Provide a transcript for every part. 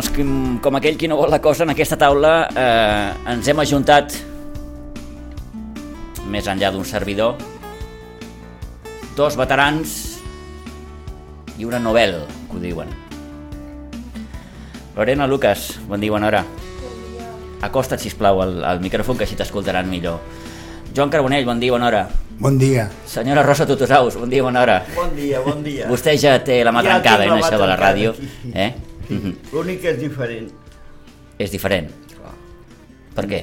Doncs, com, com aquell qui no vol la cosa, en aquesta taula eh, ens hem ajuntat, més enllà d'un servidor, dos veterans i una novel, que ho diuen. Lorena, Lucas, bon dia, bona hora. Acosta't, sisplau, al, al micròfon, que així t'escoltaran millor. Joan Carbonell, bon dia, bona hora. Bon dia. Senyora Rosa Tutusaus, bon dia, bona hora. Bon dia, bon dia. Vostè ja té la mà Ja trencada la en això de la ràdio. aquí. Eh? Mhm. L'únic que és diferent. És diferent. Clar. Per què?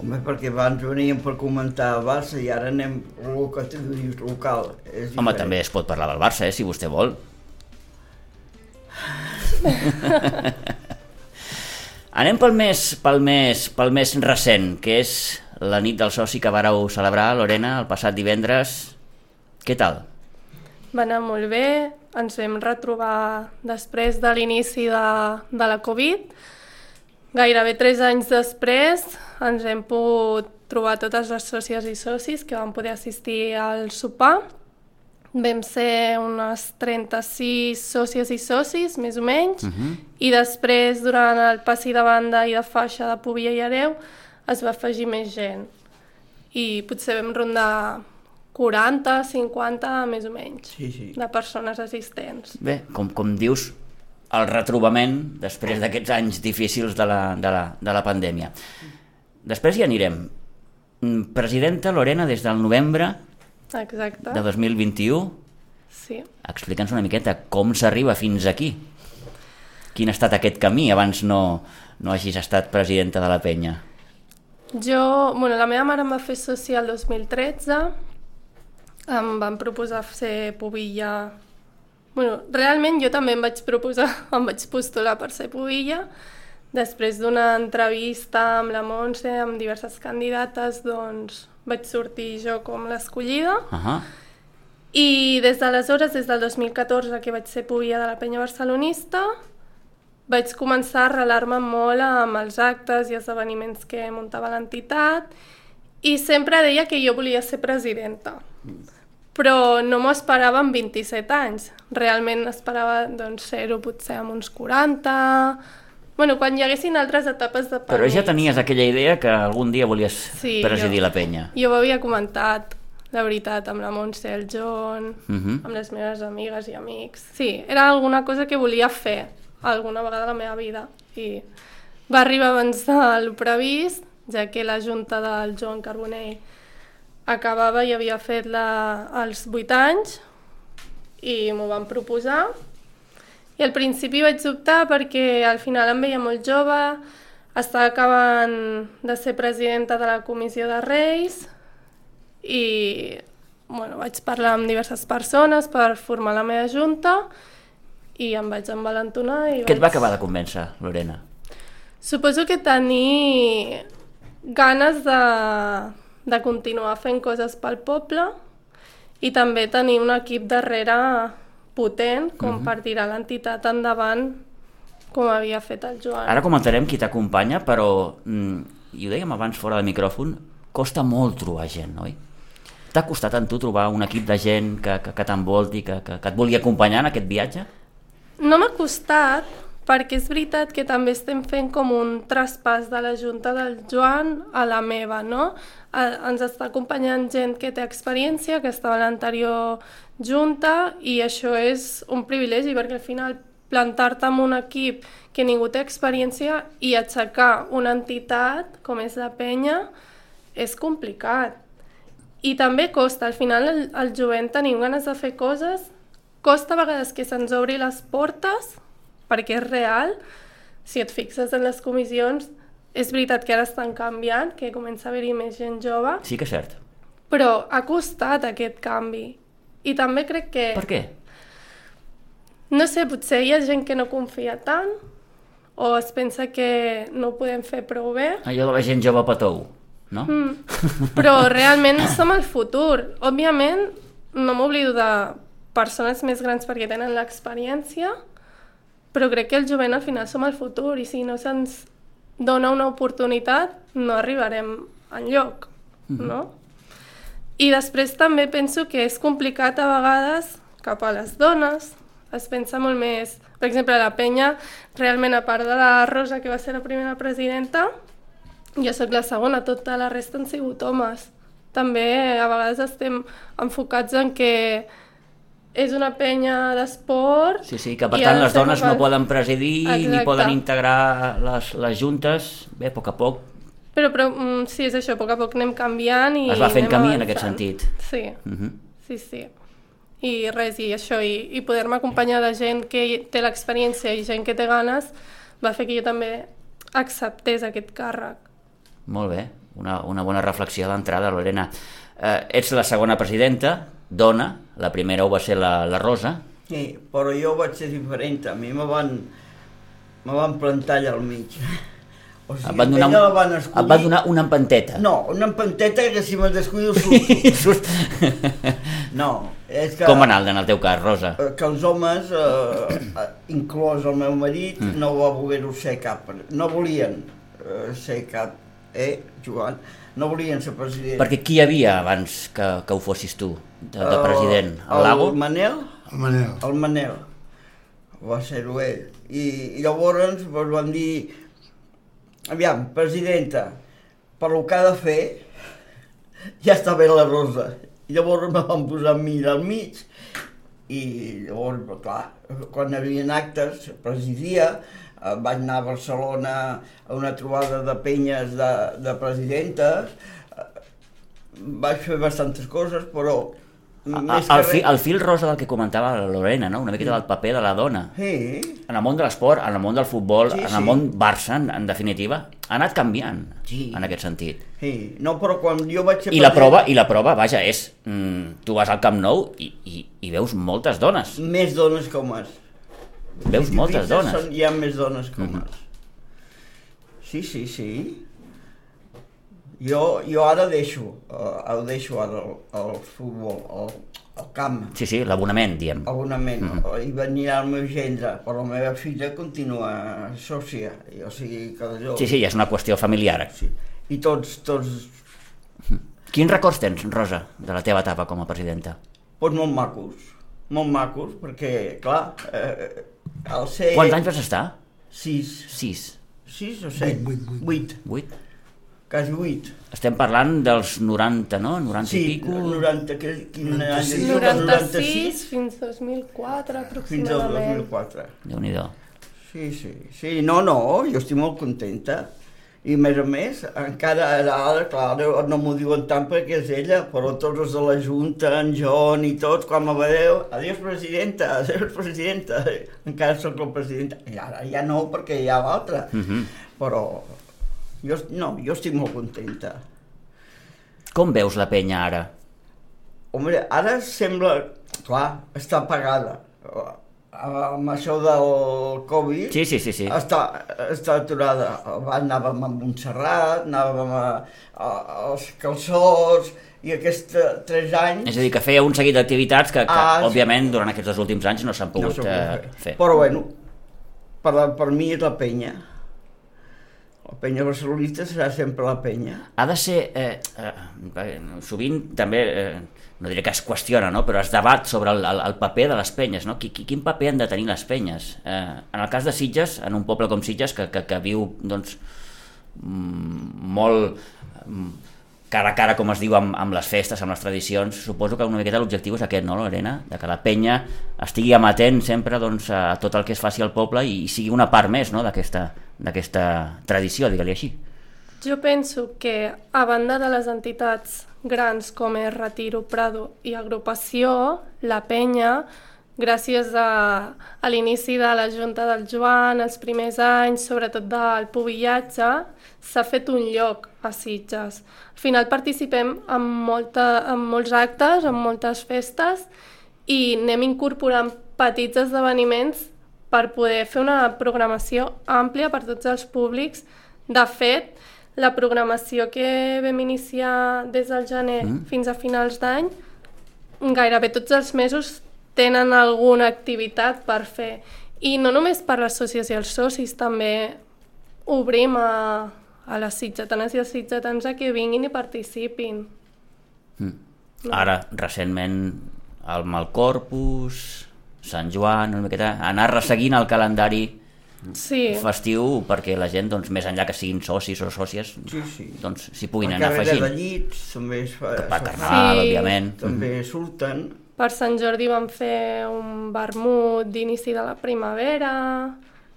Home, perquè abans veníem per comentar el Barça i ara anem el que tu dius local. És Home, també es pot parlar del Barça, eh, si vostè vol. Anem pel més, pel, més, pel més recent, que és la nit del soci que vareu celebrar, Lorena, el passat divendres. Què tal? Va anar molt bé, ens vam retrobar després de l'inici de, de la Covid. Gairebé tres anys després ens hem pogut trobar totes les sòcies i socis que van poder assistir al sopar. Vam ser unes 36 sòcies i socis, més o menys, uh -huh. i després, durant el passi de banda i de faixa de Púbia i Areu, es va afegir més gent. I potser vam rondar 40, 50, més o menys, Sí, sí. de persones assistents. Bé, com, com dius, el retrobament després d'aquests anys difícils de la, de, la, de la pandèmia. Després hi anirem. Mm, Presidenta Lorena, des del novembre Exacte, de 2021, sí. explica'ns una miqueta com s'arriba fins aquí. Quin ha estat aquest camí abans no, no hagis estat presidenta de la penya? Jo, bueno, la meva mare em va fer soci el 2013, em van proposar ser pubilla... Bueno, realment jo també em vaig proposar, em vaig postular per ser pubilla, després d'una entrevista amb la Montse, amb diverses candidates, doncs vaig sortir jo com l'escollida. Uh -huh. I des d'aleshores, des del 2014 que vaig ser pubilla de la penya barcelonista, vaig començar a arrelar-me molt amb els actes i esdeveniments que muntava l'entitat i sempre deia que jo volia ser presidenta. Però no m'ho esperava amb 27 anys. Realment esperava doncs, ser-ho potser amb uns 40... Bueno, quan hi haguessin altres etapes de Però ja tenies aquella idea que algun dia volies Sí, presidir jo- la penya. Jo ho havia comentat, la veritat, amb la Montse, el John, Uh -huh. amb les meves amigues i amics. Sí, era alguna cosa que volia fer alguna vegada a la meva vida i va arribar abans del previst, ja que la junta del Joan Carbonell acabava i havia fet la, els 8 anys i m'ho van proposar i al principi vaig dubtar perquè al final em veia molt jove, estava acabant de ser presidenta de la comissió de Reis i bueno, vaig parlar amb diverses persones per formar la meva junta i em vaig envalentonar i Què et va vaig... acabar de convèncer, Lorena? Suposo que tenir ganes de, de continuar fent coses pel poble i també tenir un equip darrere potent com per tirar l'entitat endavant com havia fet el Joan. Ara comentarem qui t'acompanya, però, mm, i ho dèiem abans fora de micròfon, costa molt trobar gent, oi? T'ha costat en tu trobar un equip de gent que, que, que t'envolti, que, que, que et vulgui acompanyar en aquest viatge? No m'ha costat, perquè és veritat que també estem fent com un traspàs de la Junta del Joan a la meva, no? A, ens està acompanyant gent que té experiència, que estava a l'anterior Junta, i això és un privilegi, perquè al final plantar-te amb un equip que ningú té experiència i aixecar una entitat com és la penya és complicat. I també costa, al final el, el jovent tenim ganes de fer coses, costa a vegades que se'ns obri les portes, perquè és real, si et fixes en les comissions, és veritat que ara estan canviant, que comença a haver-hi més gent jove, Sí que és cert. però ha costat aquest canvi. I també crec que... Per què? No sé, potser hi ha gent que no confia tant o es pensa que no ho podem fer prou bé. Allò de la gent jove petou. no? Mm. Però realment som el futur. Òbviament, no m'oblido de persones més grans perquè tenen l'experiència, però crec que el jovent al final som el futur i si no se'ns dona una oportunitat no arribarem enlloc, mm -hmm. no? I després també penso que és complicat a vegades cap a les dones, es pensa molt més... Per exemple, la penya, realment, a part de la Rosa, que va ser la primera presidenta, jo sóc la segona, tota la resta han sigut homes. També a vegades estem enfocats en que és una penya d'esport... Sí, sí, que per tant les dones no poden presidir Exacte. ni poden integrar les, les juntes, bé, a poc a poc però, però mm, sí, és això, a poc a poc anem canviant i Es va fent camí avançant. en aquest sentit. Sí, uh Mhm. -huh. sí, sí. I res, i això, i, i poder-me acompanyar de gent que té l'experiència i gent que té ganes, va fer que jo també acceptés aquest càrrec. Molt bé, una, una bona reflexió d'entrada, Lorena. Eh, ets la segona presidenta, dona, la primera ho va ser la, la Rosa, Sí, però jo vaig ser diferent. A mi me van, me van plantar allà al mig. O sigui, et van donar, la van escollir... et van donar una empanteta. No, una empanteta que si me descuido. Surt. No, és que... Com va anar en el teu cas, Rosa? eh, que els homes, eh, eh, inclòs el meu marit, mm. no va voler-ho ser cap. No volien eh, ser cap, eh, Joan? No volien ser president. Perquè qui hi havia abans que, que ho fossis tu, de, de president? El, el Lago? Manel? El Manel. El Manel. Va ser-ho ell. I, I llavors doncs, van dir, aviam, presidenta, per lo que ha de fer, ja està bé la Rosa. I llavors me van posar mi al mig i llavors, clar, quan hi havia actes, presidia, eh, vaig anar a Barcelona a una trobada de penyes de, de presidentes, eh, vaig fer bastantes coses, però A, el, fi, el fil rosa del que comentava la Lorena, no? una miqueta del paper de la dona. Sí, En el món de l'esport, en el món del futbol, Sí, en sí. el món Barça, en, en definitiva, ha anat canviant Sí. en aquest sentit. sí. No, però quan jo vaig ser I la prova, i la prova vaja, és... Mm, tu vas al Camp Nou i, i, i veus moltes dones. Més dones que homes. Veus Si moltes dones. Són, hi ha més dones que Mhm. homes. Sí, sí, sí. Jo, jo ara deixo, uh, ho deixo ara el, el futbol, el, el camp, Sí, sí, l'abonament, diem. abonament, mm Mhm. -hmm. i venirà el meu gendre, però la meva filla continua sòcia, i, o sigui, cada lloc. Sí, sí, ja és una qüestió familiar. sí. I tots, tots, Quins records tens, Rosa, de la teva etapa com a presidenta? doncs molt macos, molt macos, perquè, clar, eh, al ser... Quants anys vas estar? Sis, Sis. sis o set? Vuit, vuit, vuit. Vuit, quasi vuit. Estem parlant dels 90, no? 90 Sí, i pico? 90, que, quin any? 96. 96 fins 2004 fins al aproximadament. 2004. Déu-n'hi-do. Sí, sí, sí, no, no, jo estic molt contenta. I a més a més, encara ara, clar, no, m'ho diuen tant perquè és ella, però tots els de la Junta, en John i tots, quan me vedeu, adiós presidenta, adiós presidenta, encara sóc la presidenta. I ara ja no, perquè hi ha l'altra. Mhm. Però jo, no, jo estic molt contenta. Com veus la penya ara? Home, ara sembla, clar, està apagada. Amb això del Covid, Sí, sí, sí, sí. està, està aturada. Anàvem a Montserrat, anàvem a, a, als calçors, i aquests eh, tres anys... És a dir, que feia un seguit d'activitats que, que Ah, sí. òbviament, durant aquests dos últims anys no s'han no pogut eh, puc fer. Però bueno, per, per mi és la penya. La penya barcelonista serà sempre la penya. Ha de ser... Eh, eh, sovint també, eh, no diré que es qüestiona, no? però es debat sobre el, el, el paper de les penyes. No? Qui, quin paper han de tenir les penyes? Eh, en el cas de Sitges, en un poble com Sitges, que, que, que viu doncs, mm, molt mm, cara a cara, com es diu, amb, amb les festes, amb les tradicions, suposo que una miqueta l'objectiu és aquest, no, Lorena? De que la penya estigui amatent sempre doncs, a tot el que es faci al poble i, i sigui una part més no, d'aquesta d'aquesta tradició, digue-li així. Jo penso que, a banda de les entitats grans com és Retiro, Prado i Agrupació, la penya, gràcies a, a l'inici de la Junta del Joan, els primers anys, sobretot del pubillatge, s'ha fet un lloc a Sitges. Al final participem en, molta, en molts actes, en moltes festes, i anem incorporant petits esdeveniments per poder fer una programació àmplia per tots els públics. De fet, la programació que vam iniciar des del gener mm. fins a finals d'any, gairebé tots els mesos tenen alguna activitat per fer. I no només per les sòcies i els socis, també obrim a, a les sitgetanes i els sitgetans a que vinguin i participin. Mm. Ara, recentment, el Malcorpus, Sant Joan, una miqueta, anar resseguint el calendari Sí, festiu perquè la gent, doncs, més enllà que siguin socis o sòcies, Sí, sí. doncs s'hi puguin La anar afegint. de llits també es fa... Per se'n carnaval, Sí. òbviament. També surten. per Sant Jordi vam fer un vermut d'inici de la primavera,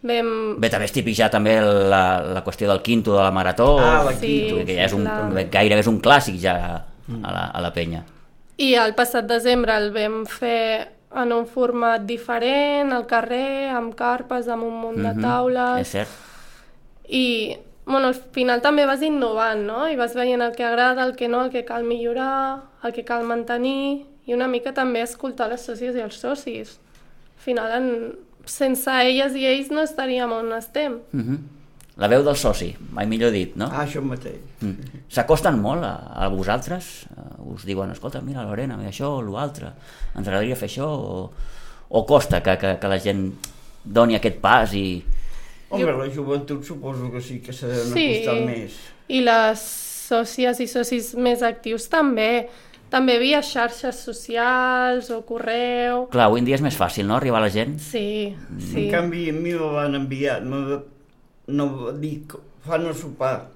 vam... Bé, també és típic ja també la, la qüestió del quinto de la marató, Ah, la Sí, quinto. que ja és un, clar. gairebé és un clàssic ja a la, a la penya. I el passat desembre el vam fer en un format diferent, al carrer, amb carpes, amb un munt de Mhm, taules... És cert. I bueno, al final també vas innovant, no? I vas veient el que agrada, el que no, el que cal millorar, el que cal mantenir, i una mica també escoltar les sòcies i els socis. Al final, en... sense elles i ells no estaríem on estem. Mhm. La veu del soci, mai millor dit, no? Ah, això mateix. Mm. S'acosten molt a, a vosaltres? Uh, us diuen, escolta, mira Lorena, mira això, l'altre, ens agradaria fer això? O, o costa que, que, que la gent doni aquest pas i... Home, la joventut suposo que sí que s'ha de Sí. més. I les sòcies i socis més actius també. També via xarxes socials o correu... Clar, avui en dia és més fàcil, no?, arribar a la gent. Sí, sí. En canvi, a mi me van enviar, me va, no va dir, fan el sopar.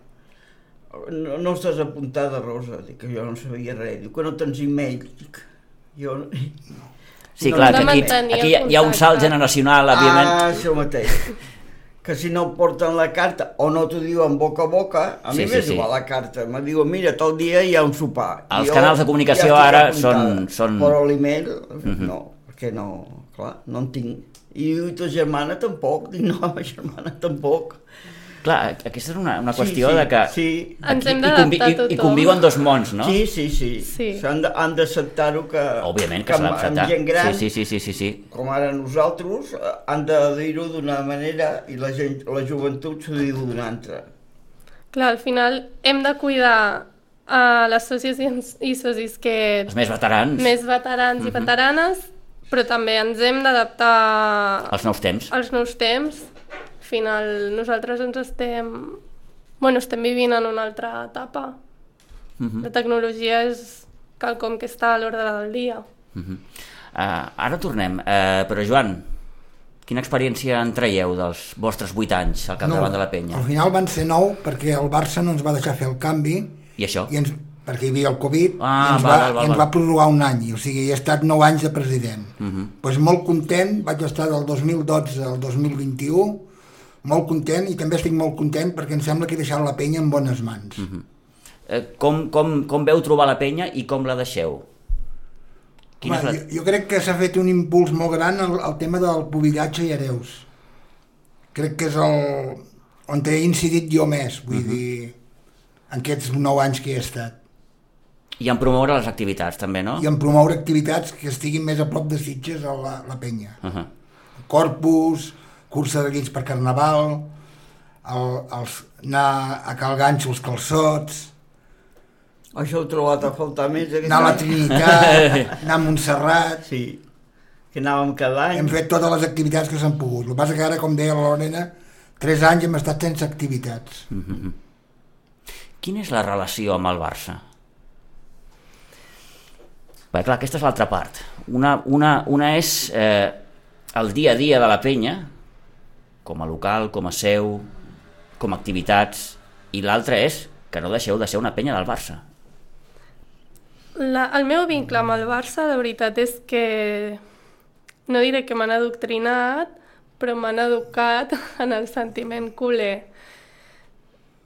No, no estàs apuntada, Rosa, dic que jo no sabia res. Diu que no tens e-mail. Dic, jo... Sí, No, clar, que aquí, aquí el hi ha un salt generacional, òbviament. Ah, això mateix. Que si no porten la carta o no t'ho diuen boca a boca, a Sí, mi sí, m'és sí. igual la carta. Me diuen, mira, tal dia hi ha un sopar. Els Jo canals de comunicació estic ara són- són- Mhm. Però l'email, no, perquè no, clar, no en tinc. I ta germana tampoc, dic, no, ma germana tampoc. Clar, aquesta és una, una qüestió sí, sí, de que Sí, Ens hem i, d'adaptar i, i tothom. conviuen dos mons, no? sí, sí, sí. Sí. Han d'acceptar-ho que, Òbviament que que s'ha d'acceptar. gent gran, Sí, sí, sí, sí, sí, sí. com ara nosaltres, eh, han de dir-ho d'una manera i la, gent, la joventut s'ho diu d'una altra. Clar, al final hem de cuidar a les sòcies i, i socis que Els més veterans, més veterans i veteranes, però també ens hem d'adaptar els nous temps. als nous temps. Al final nosaltres ens estem... Bueno, estem vivint en una altra etapa. Mhm. La tecnologia és quelcom que està a l'ordre del dia. Uh, ara tornem, uh, però Joan, quina experiència en traieu dels vostres 8 anys al capdavant de la penya? Al final van ser 9 perquè el Barça no ens va deixar fer el canvi I això? i ens, perquè hi havia el Covid Ah, i ens, va, val, i ens va prorrogar un any, o sigui, he estat 9 anys de president. Uh -huh. pues molt content, vaig estar del 2012 al 2021, molt content i també estic molt content perquè em sembla que he deixat la penya en bones mans. uh -huh. uh, com, com, com veu trobar la penya i com la deixeu? Quina Home, la... jo, jo crec que s'ha fet un impuls molt gran al, al tema del pubillatge i hereus. Crec que és el, on he incidit jo més, vull uh -huh. dir, en aquests 9 anys que he estat. I en promoure les activitats, també, no? i en promoure activitats que estiguin més a prop de Sitges a la, la penya. Uh -huh. Corpus, cursa de llits per carnaval, el, els, anar a cal ganxo els calçots, Això heu trobat a faltar més anar a la? Trinitat, anar a Montserrat... Sí, que anàvem cada any. Hem fet totes les activitats que s'han pogut. El que passa que ara, com deia la Lorena, tres anys hem estat sense activitats. Quina és la relació amb el Barça? Bé, clar, aquesta és l'altra part. Una, una, una és eh, el dia a dia de la penya, com a local, com a seu, com a activitats, i l'altra és que no deixeu de ser una penya del Barça. La, el meu vincle amb el Barça, la veritat és que no diré que m'han adoctrinat, però m'han educat en el sentiment culer.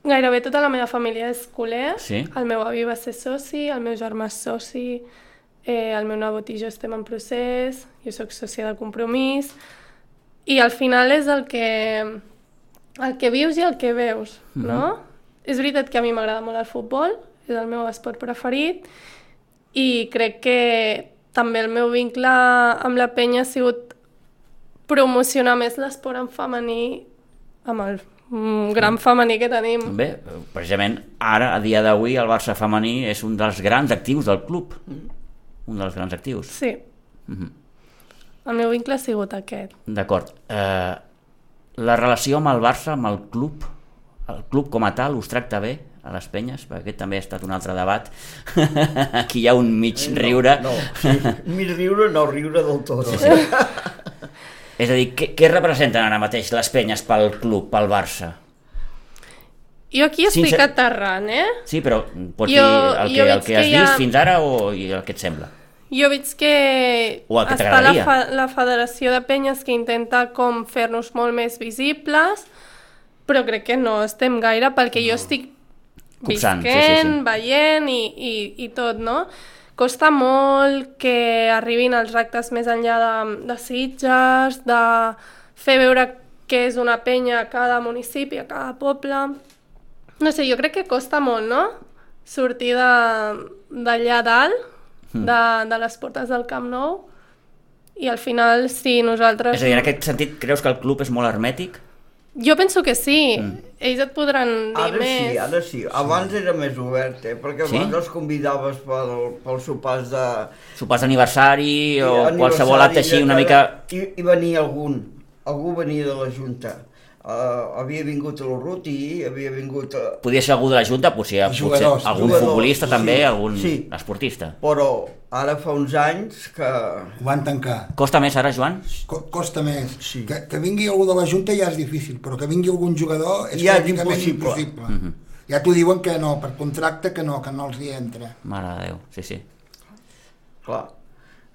Gairebé tota la meva família és culer. Sí? El meu avi va ser soci, el meu germà és soci, eh, el meu nebot i jo estem en procés, jo sóc sòcia de compromís, i al final és el que, el que vius i el que veus, no? És veritat que a mi m'agrada molt el futbol, és el meu esport preferit, i crec que també el meu vincle amb la penya ha sigut promocionar més l'esport en femení amb el un gran femení que tenim. Bé, precisament ara, a dia d'avui, el Barça femení és un dels grans actius del club. Un dels grans actius. Sí. El meu vincle ha sigut aquest. D'acord. Eh, la relació amb el Barça, amb el club, el club com a tal, us tracta bé a les penyes? Perquè aquest també ha estat un altre debat. Aquí hi ha un mig riure. No, sí. Mig riure, no riure del tot. Sí, És a dir, què, què representen ara mateix les penyes pel club, pel Barça? Jo aquí estic Sincer- aterrant, eh? Sí, però pots Jo- dir el que, el que que has ha- vist fins ara o el que et sembla? Jo veig que O el que està la, fa la Federació de Penyes que intenta com fer-nos molt més visibles, però crec que no estem gaire perquè jo estic Copsant, sí, sí, visquent, sí. veient i, i, i tot, no? Costa molt que arribin els actes més enllà de, de Sitges, de fer veure que és una penya a cada municipi, a cada poble... No sé, jo crec que costa molt, no? Sortir d'allà dalt, Hmm. de, de les portes del Camp Nou, i al final, si nosaltres... És a dir, en aquest sentit, creus que el club és molt hermètic? Jo penso que sí. Hmm. Ells et podran dir Ara més. sí, ara sí. Abans era més obert, eh? perquè Sí? abans els convidaves pel, pels sopars de... Sopars d'aniversari o aniversari, qualsevol acte així una mica... I, I venia algun, algú venia de la Junta. Uh, havia vingut l'Urruti, havia vingut... Uh, Podia ser algú de la Junta, potser, potser Jugadors, algun jugadors, futbolista sí, també, algun sí. esportista. però ara fa uns anys que... Ho van tancar. Costa més ara, Joan? Co costa més. Sí. Que, que vingui algú de la Junta ja és difícil, però que vingui algun jugador és Ja és pràcticament impossible. impossible. Mm -hmm. Ja t'ho diuen que no, per contracte que no, que no els hi entra. Mare de Déu, sí, sí. Clar.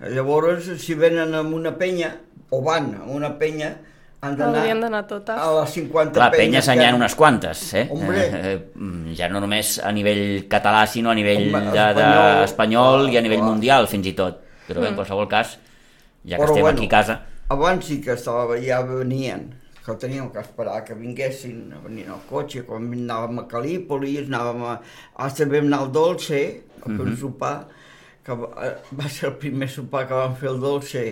Llavors, si venen amb una penya, o van amb una penya, han d'anar a les 50 Clar, penyes. penyes n'hi ha unes quantes, eh? Hombre. Eh, eh, Ja no només a nivell català, sinó a nivell Home, de, de espanyol, espanyol i a nivell clar. mundial, fins i tot. Però bé, Mm. en qualsevol cas, ja que Però estem bueno, aquí a casa... Abans sí que estava, ja venien, que teníem que esperar que vinguessin, venien al cotxe, quan anàvem a Calípolis, anàvem a... Hasta vam anar al Dolce, a fer un sopar, que va, eh, va ser el primer sopar que vam fer el Dolce,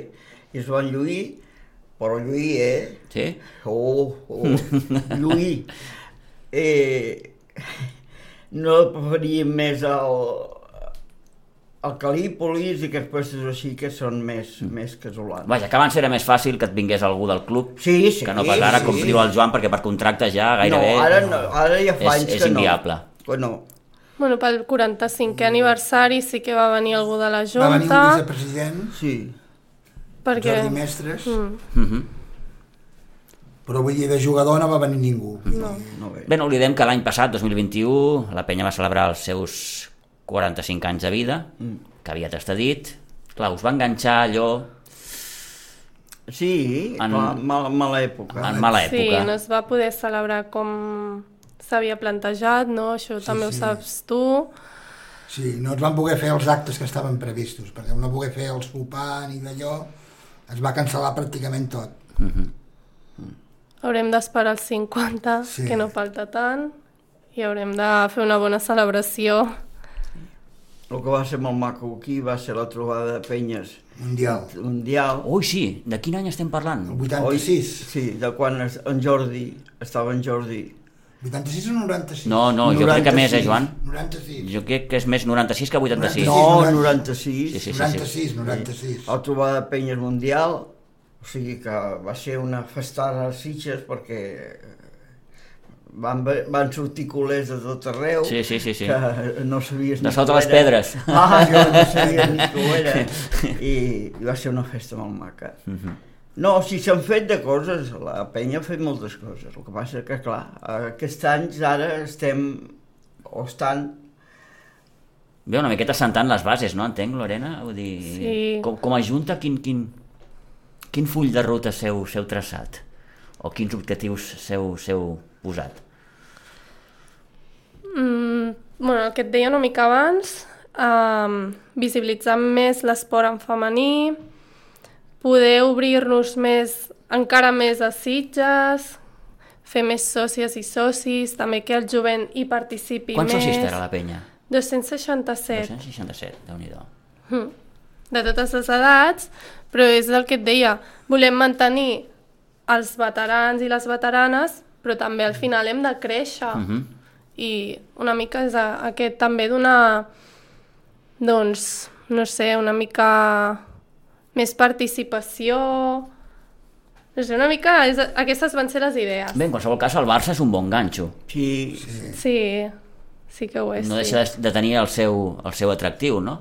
i es van lluir, però lluir, eh? Sí? Oh, oh, lluir. Eh, no preferíem més el, el Calípolis i aquests puestos així que són més, més casolans. Vaja, que abans era més fàcil que et vingués algú del club Sí, sí, que no pas ara, sí. com diu el Joan, perquè per contracte ja gairebé No, ara, no, ara ja fa és, anys és que inviable. no. Que no. Bueno, pel 45è aniversari sí que va venir algú de la Va venir un Junta, vicepresident, Sí. Perquè... Jordi Mestres, Mm. Mhm. però vull dir, de jugador no va venir ningú. No. No bé. Bé, no oblidem que l'any passat, 2021, la penya va celebrar els seus 45 anys de vida, que aviat està dit. Clar, us va enganxar allò Sí, En- clar, mala, mala època. en mala Sí, època. no es va poder celebrar com s'havia plantejat, no? Això també ho sí. saps tu. Sí, no es van poder fer els actes que estaven previstos, perquè no poder fer el sopar ni d'allò, es va cancel·lar pràcticament tot. Haurem d'esperar els 50, Sí. que no falta tant, i haurem de fer una bona celebració. El que va ser molt maco aquí va ser la trobada de penyes Mundial. mundial. Ui, sí, de quin any estem El parlant? 86. Sí, de quan en Jordi, estava en Jordi. 86 o 96? No, no, jo crec que més, eh, 96. Joan? 96. Jo crec que és més 96 que 86. No, 90. 96. Sí, sí, sí. 96, 96. La trobada de penyes mundial, o sigui que va ser una festada a Sitges perquè van, van sortir culers de tot arreu Sí, sí, sí, sí. que no sabies De ni sota què les era. pedres. Ah, jo no sabia ni què ho era i, i va ser una festa molt maca Mhm. No, si s'han fet de coses la penya ha fet moltes coses el que passa que clar, aquests anys ara estem o estan Bé, una miqueta sentant les bases, no? Entenc, Lorena? Vull dir, Sí. com, com a Junta, quin, quin, quin full de ruta seu, seu traçat? O quins objectius seu, seu posat? Mm, bueno, el que et deia una mica abans, um, visibilitzar més l'esport en femení, poder obrir-nos més, encara més a Sitges, fer més sòcies i socis, també que el jovent hi participi Quants més. socis té ara la penya? 267. 267, déu nhi Mm. de totes les edats, però és el que et deia, volem mantenir els veterans i les veteranes, però també al final hem de créixer. Mhm. I una mica és a, aquest també donar, doncs, no sé, una mica més participació... No sé, una mica, és, aquestes van ser les idees. Bé, en qualsevol cas, el Barça és un bon ganxo. Sí, Sí, sí que ho és. No sí. deixa de- de tenir el seu, el seu atractiu, no?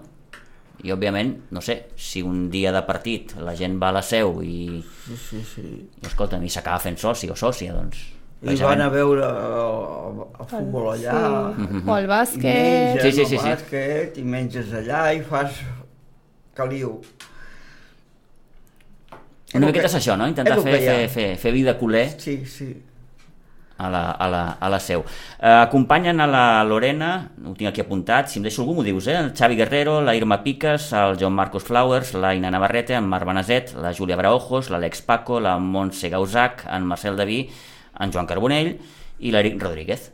I, òbviament, no sé, si un dia de partit la gent va a la seu i, sí, sí, sí. i escolta'm, i s'acaba fent soci o sòcia, doncs... I van a veure el, el futbol allà. Sí. O el I bàsquet... menges Sí, sí, sí, el sí. bàsquet, i menges allà i fas caliu. Una miqueta que- és això, no? Intentar fer, fer, fer, fer vida culer Sí, sí. a la, a la, a la seu. Eh, acompanyen a la Lorena, ho tinc aquí apuntat, si em deixo algú m'ho dius, eh? El Xavi Guerrero, la Irma Piques, el Joan Marcos Flowers, la Ina Navarrete, en Marc Benaset, la Júlia Braojos, l'Alex Paco, la Montse Gausac, en Marcel Daví, en Joan Carbonell i l'Eric Rodríguez.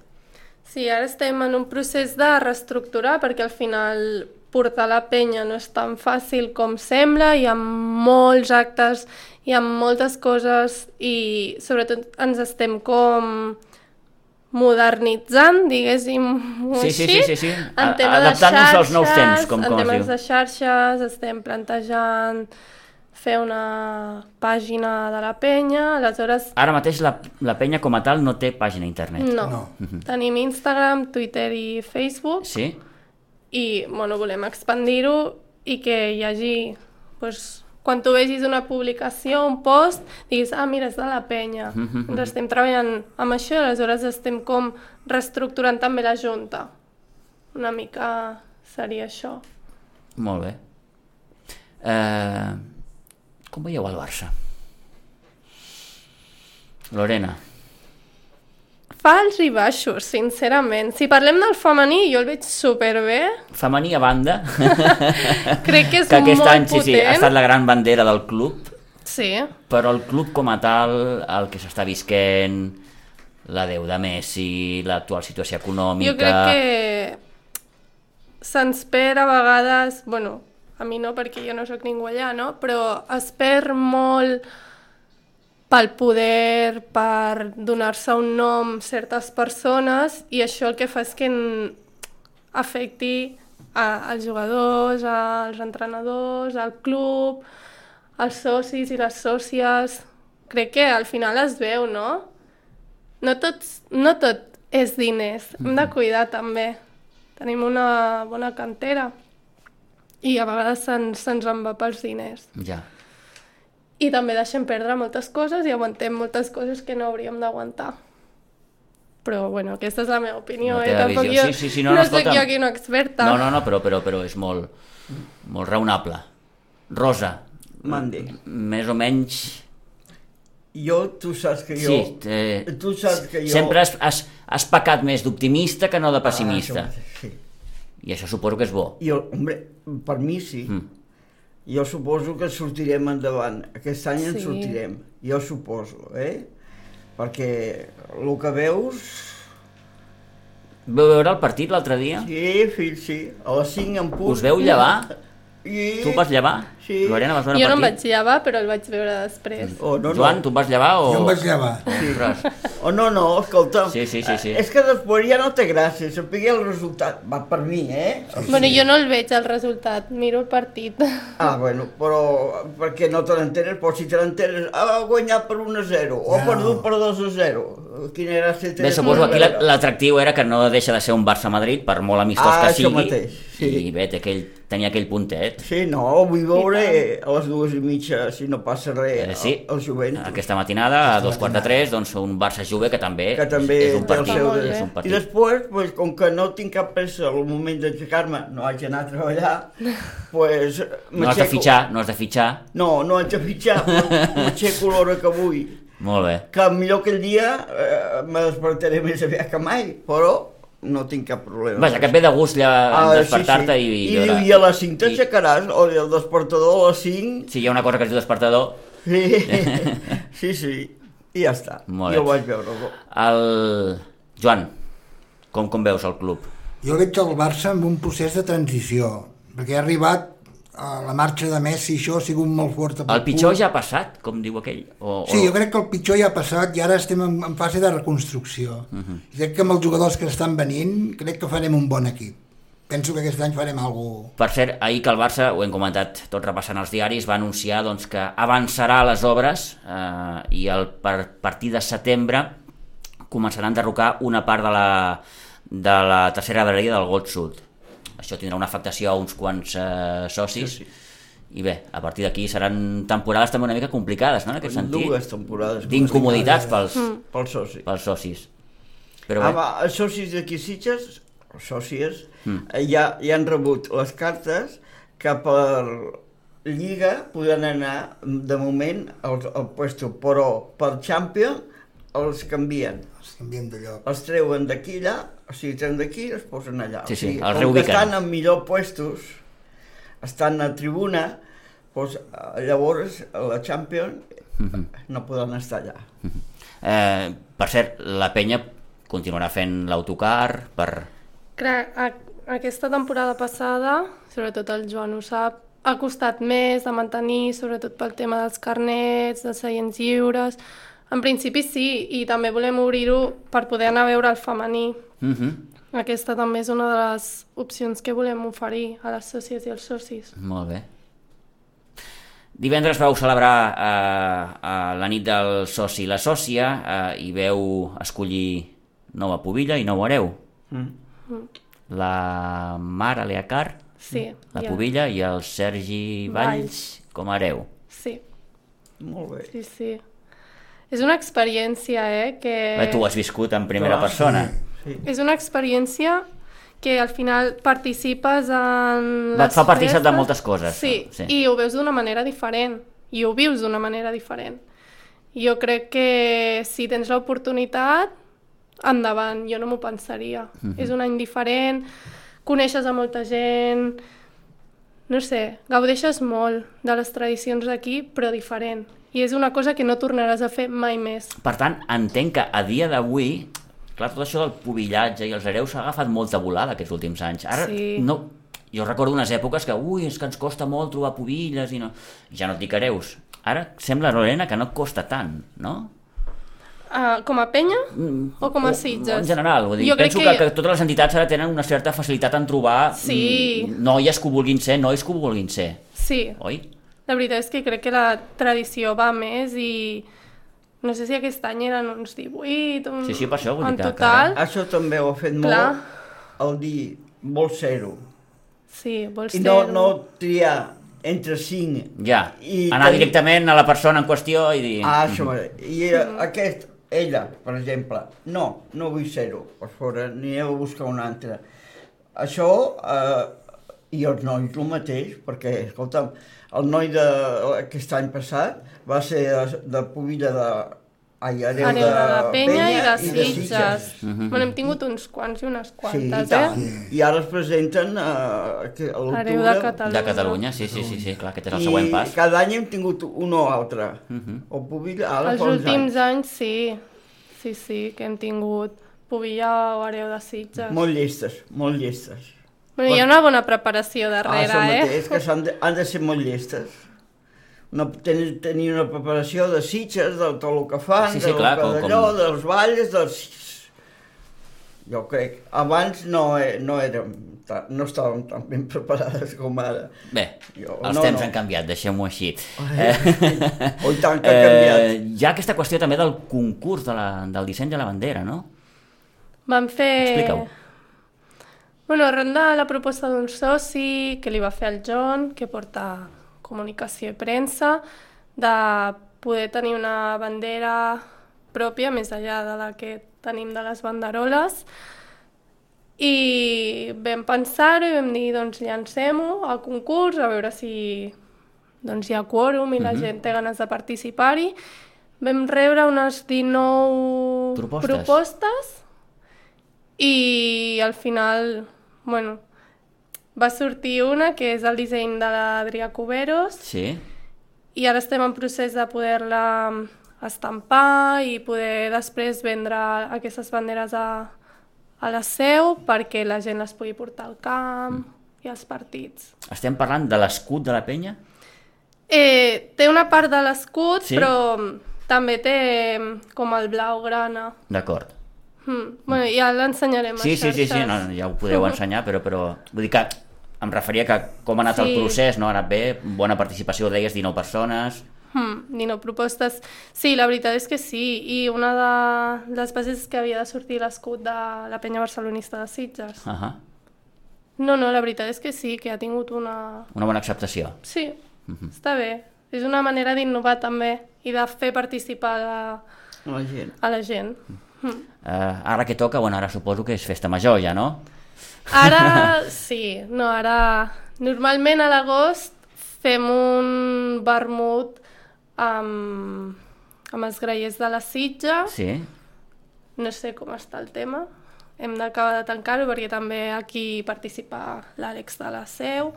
Sí, ara estem en un procés de reestructurar perquè al final portar la penya no és tan fàcil com sembla, hi ha molts actes, hi ha moltes coses i sobretot ens estem com modernitzant, diguéssim Sí, sí, així, sí, sí, sí. en A- de adaptant-nos als nous temps, com- en com es temes diu. de xarxes, estem plantejant fer una pàgina de la penya, aleshores Ara mateix la, la penya com a tal no té pàgina internet. no. No. Tenim Instagram, Twitter i Facebook Sí? I bueno, volem expandir-ho i que hi hagi doncs, quan tu vegis una publicació, un post, diguis, ah, mira, és de la penya. Ens estem treballant amb això i aleshores estem com reestructurant també la junta. Una mica seria això. Molt bé. Eh, com veieu el Barça? Lorena. Fa alts i baixos, sincerament. Si parlem del femení, jo el veig superbé. Femení a banda, Crec que és que aquest molt any sí, sí, potent. ha estat la gran bandera del club, Sí, però el club com a tal, el que s'està visquent, la deu de Messi, l'actual situació econòmica... Jo crec que se'ns perd a vegades, bueno, a mi no perquè jo no sóc ningú allà, no? però es perd molt pel poder, per donar-se un nom a certes persones i això el que fa és que afecti a, als jugadors, als entrenadors, al club, als socis i les sòcies. Crec que al final es veu, no? No, tots, no tot és diners, hem de cuidar també. Tenim una bona cantera i a vegades se'ns se en va pels diners. Ja. I també deixem perdre moltes coses i aguantem moltes coses que no hauríem d'aguantar. Però, bueno, aquesta és la meva opinió, La eh? Tampoc visió. jo, Sí, sí, sí, no, no, no soc jo aquí una experta. No, no, no, però, però, però és molt, molt raonable. Rosa, Mandi. més o menys... Jo, tu saps que jo... Sí, eh, tu saps que jo... sempre has, has, has pecat més d'optimista que no de pessimista. Ah, això, sí. I això suposo que és bo. I, el- hombre, per mi sí. Mm. Jo suposo que sortirem endavant. Aquest any en Sí. sortirem. Jo suposo, eh? Perquè el que veus... Vau veure el partit l'altre dia? Sí, fill, sí. A les 5 en punt. Us veu llevar? I... Tu vas llevar? Sí. Lorena, vas veure Jo no em vaig partit? llevar, però el vaig veure després. Oh, no, no. Joan, tu em vas llevar o...? Jo em vaig llevar. Ostres. Oh, no, no, escolta. Sí, sí, sí, sí. És que després ja no té gràcia, saber el resultat. Va per mi, eh? Bueno, jo no el veig, el resultat, miro el partit. Ah, bueno, però perquè no te n'enteres, però si te n'enteres, ha guanyat per 1 a 0, o ha No. perdut per 2 a 0. Quina gràcia té? Bé, suposo que aquí la- l'atractiu era que no deixa de ser un Barça-Madrid, per molt amistós Ah, que això sigui. mateix, sí. I bé, té aquell, tenia aquell puntet. Sí, no, vull veure a les dues i mitja, si no passa res, Eh, sí, el, el Juventus. aquesta matinada, a dos quarts de tres, doncs un Barça-Juve que també, que també és, un el partit. seu... És un I partit. després, pues, com que no tinc cap pressa al moment d'aixecar-me, no haig d'anar a treballar, pues, No has de fitxar, no has de fitxar. No, no haig de fitxar, però m'aixeco l'hora que vull. Molt bé. Que millor aquell dia eh, me despertaré més aviat que mai, però no tinc cap problema. Vaja, que et ve de gust ja Ah, despertar-te sí, sí. i, I, veure- diu, i a les 5 i- t'aixecaràs, o el despertador a les 5, Si hi ha una cosa que es diu despertador, sí, sí, sí, i ja està. Molt jo ho vaig veure. el... Joan, com, com veus el club? Jo veig el Barça amb un procés de transició, perquè ha arribat la marxa de Messi això ha sigut molt fort. El pitjor ja ha passat, com diu aquell? O, Sí, o... jo crec que el pitjor ja ha passat i ara estem en, en fase de reconstrucció. Uh -huh. Crec que amb els jugadors que estan venint, crec que farem un bon equip. Penso que aquest any farem alguna Per cert, ahir que el Barça, ho hem comentat tot repassant els diaris, va anunciar doncs, que avançarà les obres eh, i el, per partir de setembre començaran a enderrocar una part de la, de la tercera galeria del Gold Sud. Això tindrà una afectació a uns quants eh, socis sí, sí. i bé, a partir d'aquí seran temporades també una mica complicades, no?, en aquest sentit. Dues temporades. D'incomoditats pels, Pel soci. pels socis. Però Ah, bé, va, els socis d'aquí Sitges, els sòcies, mm. ja, ja han rebut les cartes que per Lliga poden anar, de moment, al, al puesto, però per Champion els canvien. Els canviem de lloc. Els treuen d'aquí allà, o sigui, treuen d'aquí i els posen allà. Sí, sí, o sigui, els com reubiquen. que estan en millor puestos, estan a tribuna, doncs, eh, llavors la Champion Mhm. no poden estar allà. eh, per cert, la penya continuarà fent l'autocar per... Clar, a, aquesta temporada passada, sobretot el Joan ho sap, ha costat més de mantenir, sobretot pel tema dels carnets, dels seients lliures... En principi sí, i també volem obrir-ho per poder anar a veure el femení. Uh -huh. Aquesta també és una de les opcions que volem oferir a les sòcies i als socis. Molt bé. Divendres vau celebrar eh, eh, la nit del soci i la sòcia eh, i veu escollir nova pubilla i nou hereu. Mm. La Mara Leacar, Sí. la ja. pubilla, i el Sergi Valls, Valls. com a hereu. Sí, Molt bé. sí, sí. És una experiència, eh, que... Bé, tu ho has viscut en primera Clar, persona. Sí. És una experiència que al final participes en les fa partícip de moltes coses, Sí, sí. i ho veus d'una manera diferent, i ho vius d'una manera diferent. Jo crec que si tens l'oportunitat, endavant, jo no m'ho pensaria. Mhm. És un any diferent, coneixes a molta gent, no sé, gaudeixes molt de les tradicions d'aquí, però diferent. I és una cosa que no tornaràs a fer mai més. Per tant, entenc que a dia d'avui, clar, tot això del pubillatge i els hereus s'ha agafat molta volada aquests últims anys. Ara, Sí. no, jo recordo unes èpoques que, ui, és que ens costa molt trobar pubilles i no... Ja no et dic hereus. Ara sembla, Lorena, que no et costa tant, no? Uh, com a penya Mm, o com a o- Sitges? En general, vull dir, Jo penso que... Que, totes les entitats ara tenen una certa facilitat en trobar Sí. mm, noies que ho vulguin ser, nois que ho vulguin ser, Sí, oi? La veritat és que crec que la tradició va més i no sé si aquest any eren uns 18, un... Sí, sí, per això vull dir en que- que- total. Això també ho ha fet Clar. molt el dir vol ser-ho. Sí, vols I ser no, no triar entre cinc. Ja, I anar tenir- directament a la persona en qüestió i dir... Ah, això mateix. I eh, aquest, ella, per exemple, no, no vull ser-ho. Per fora, n'hi heu a buscar un altre. Això, eh, i els nois el mateix, perquè, escolta'm, el noi d'aquest any passat va ser de, de Pubilla de... Ai, Areu, Areu de la Penya i de Sitges. Sitges. Mhm. Bueno, hem tingut uns quants i unes Sí, i quantes, tant. eh? I ara es presenten eh, que a l'octubre. Areu de Catalunya. De Catalunya, sí, sí, sí, sí, clar, aquest és el I següent pas. cada any hem tingut un o altre. Mhm. O Pubilla, ara Els últims anys. anys sí, sí, sí, que hem tingut Pobilla o Areu de Sitges. Molt llestes, molt llestes. Bueno, hi ha una bona preparació darrere, ah, eh? mateix, que s'han de, han de ser molt llestes. Una, tenir, tenir una preparació de sitges, de tot el que fan, Sí, sí, del clar, que com- com- dels balls, dels... Jo crec, abans no, no érem, no estàvem tan ben preparades com ara. Bé, Jo- els no, temps no. han canviat, deixem-ho així. O i tant que ha canviat. Eh, hi ha aquesta qüestió també del concurs de la, del disseny de la bandera, no? Vam fer... Explica-ho. Bueno, arran de la proposta d'un soci que li va fer el John, que porta comunicació i premsa, de poder tenir una bandera pròpia, més enllà de la que tenim de les banderoles, i vam pensar-ho i vam dir, doncs llancem-ho al concurs, a veure si doncs, hi ha quòrum i la gent té ganes de participar-hi. Vam rebre unes 19 Propostes. propostes i al final, bueno, va sortir una que és el disseny de l'Adrià Cuberos Sí? i ara estem en procés de poder-la estampar i poder després vendre aquestes banderes a, a la seu perquè la gent les pugui portar al camp i els partits. Estem parlant de l'escut de la penya? Eh, té una part de l'escut, Sí? però també té com el blau-grana. D'acord. Mm. Bueno, ja l'ensenyarem Sí, a sí, sí, sí, no, ja ho podeu ensenyar, però, però vull dir que em referia que com ha anat el Sí. procés, no? Ha anat bé, bona participació, deies 19 persones... Hmm, ni no propostes. Sí, la veritat és que sí. I una de les bases és que havia de sortir l'escut de la penya barcelonista de Sitges. Uh -huh. No, no, la veritat és que sí, que ha tingut una... Una bona acceptació. Sí, està bé. És una manera d'innovar també i de fer participar la, La gent. a la gent. Uh, ara que toca, bueno, ara suposo que és festa major ja, no? Ara sí, no, ara... Normalment a l'agost fem un vermut amb, amb els graiers de la Sitja. Sí? No sé com està el tema. Hem d'acabar de tancar-ho perquè també aquí participa l'Àlex de la Seu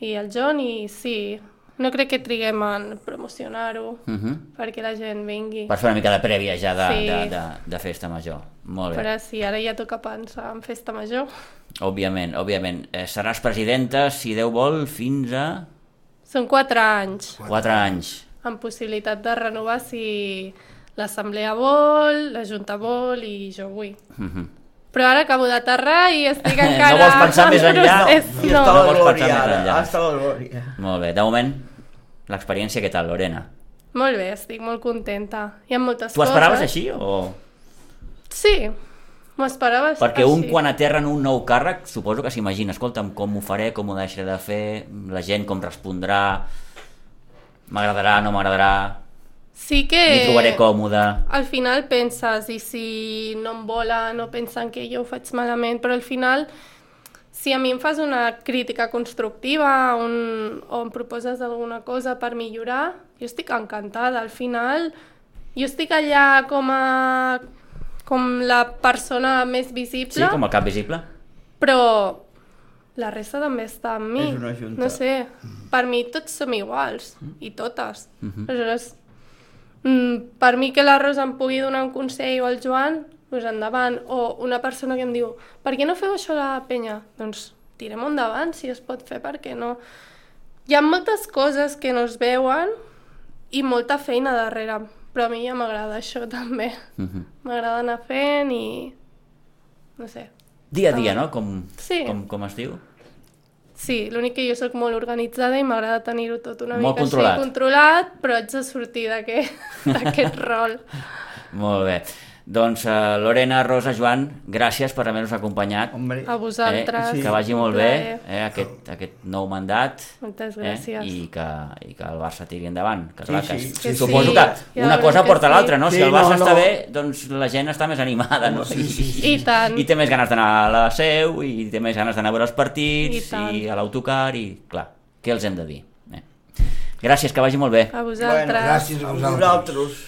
i el John i sí, no crec que triguem en promocionar-ho Uh -huh. perquè la gent vingui. Per fer una mica de prèvia ja de, Sí. de, de, de festa major. Molt bé. Però sí, ara ja toca pensar en festa major. Òbviament, òbviament. Eh, seràs presidenta, si Déu vol, fins a Són quatre anys, 4 anys. amb possibilitat de renovar si l'assemblea vol, la junta vol i jo vull. Uh -huh. Però ara acabo d'aterrar i estic No encara... vols pensar en més enllà? No, No la vols pensar més enllà. està la glòria. Molt bé. De moment, l'experiència què tal, Lorena? Molt bé, estic molt contenta. Hi ha moltes Tu coses. esperaves així o...? Sí, m'ho esperava Perquè un així. quan aterra en un nou càrrec suposo que s'imagina, escolta'm, com ho faré, com ho deixaré de fer, la gent com respondrà, m'agradarà, no m'agradarà, Sí que... m'hi trobaré còmode... Al final penses, i si no em volen o pensen que jo ho faig malament, però al final, si a mi em fas una crítica constructiva un, o em proposes alguna cosa per millorar, jo estic encantada. Al final, jo estic allà com a com la persona més visible, Sí, com el cap visible? però la resta també està amb mi. És una junta. No sé, per mi tots som iguals, i totes. Aleshores, mm, per mi que la Rosa em pugui donar un consell o el Joan, doncs endavant. O una persona que em diu, per què no feu això a la penya? Doncs tirem endavant, si es pot fer, per què no? Hi ha moltes coses que no es veuen i molta feina darrere, però a mi ja m'agrada això també. Mhm. M'agrada anar fent i... no sé, Dia a dia, no? Com, Sí. com, com es diu? Sí, l'únic que jo sóc molt organitzada i m'agrada tenir-ho tot una Molt mica controlat. així controlat, però haig de sortir d'aquest rol. Molt bé. Doncs uh, Lorena, Rosa, Joan, gràcies per haver-nos acompanyat. Hombre, A vosaltres. Eh? Que vagi molt bé eh? aquest, aquest nou mandat Moltes eh? gràcies. I, que, i que el Barça tiri endavant. Que, Sí, clar, sí. que, Que suposo sí, que ja una veurem cosa que porta sí. l'altra, no? Si Sí, el Barça no, està no. bé, doncs la gent està més animada, no? Sí, sí, sí. I tant. I té més ganes d'anar a la seu, i té més ganes d'anar a veure els I partits, tant. i, a l'autocar, i clar, què els hem de dir? Eh? Gràcies, que vagi molt bé. A vosaltres. Gràcies a a vosaltres. vosaltres.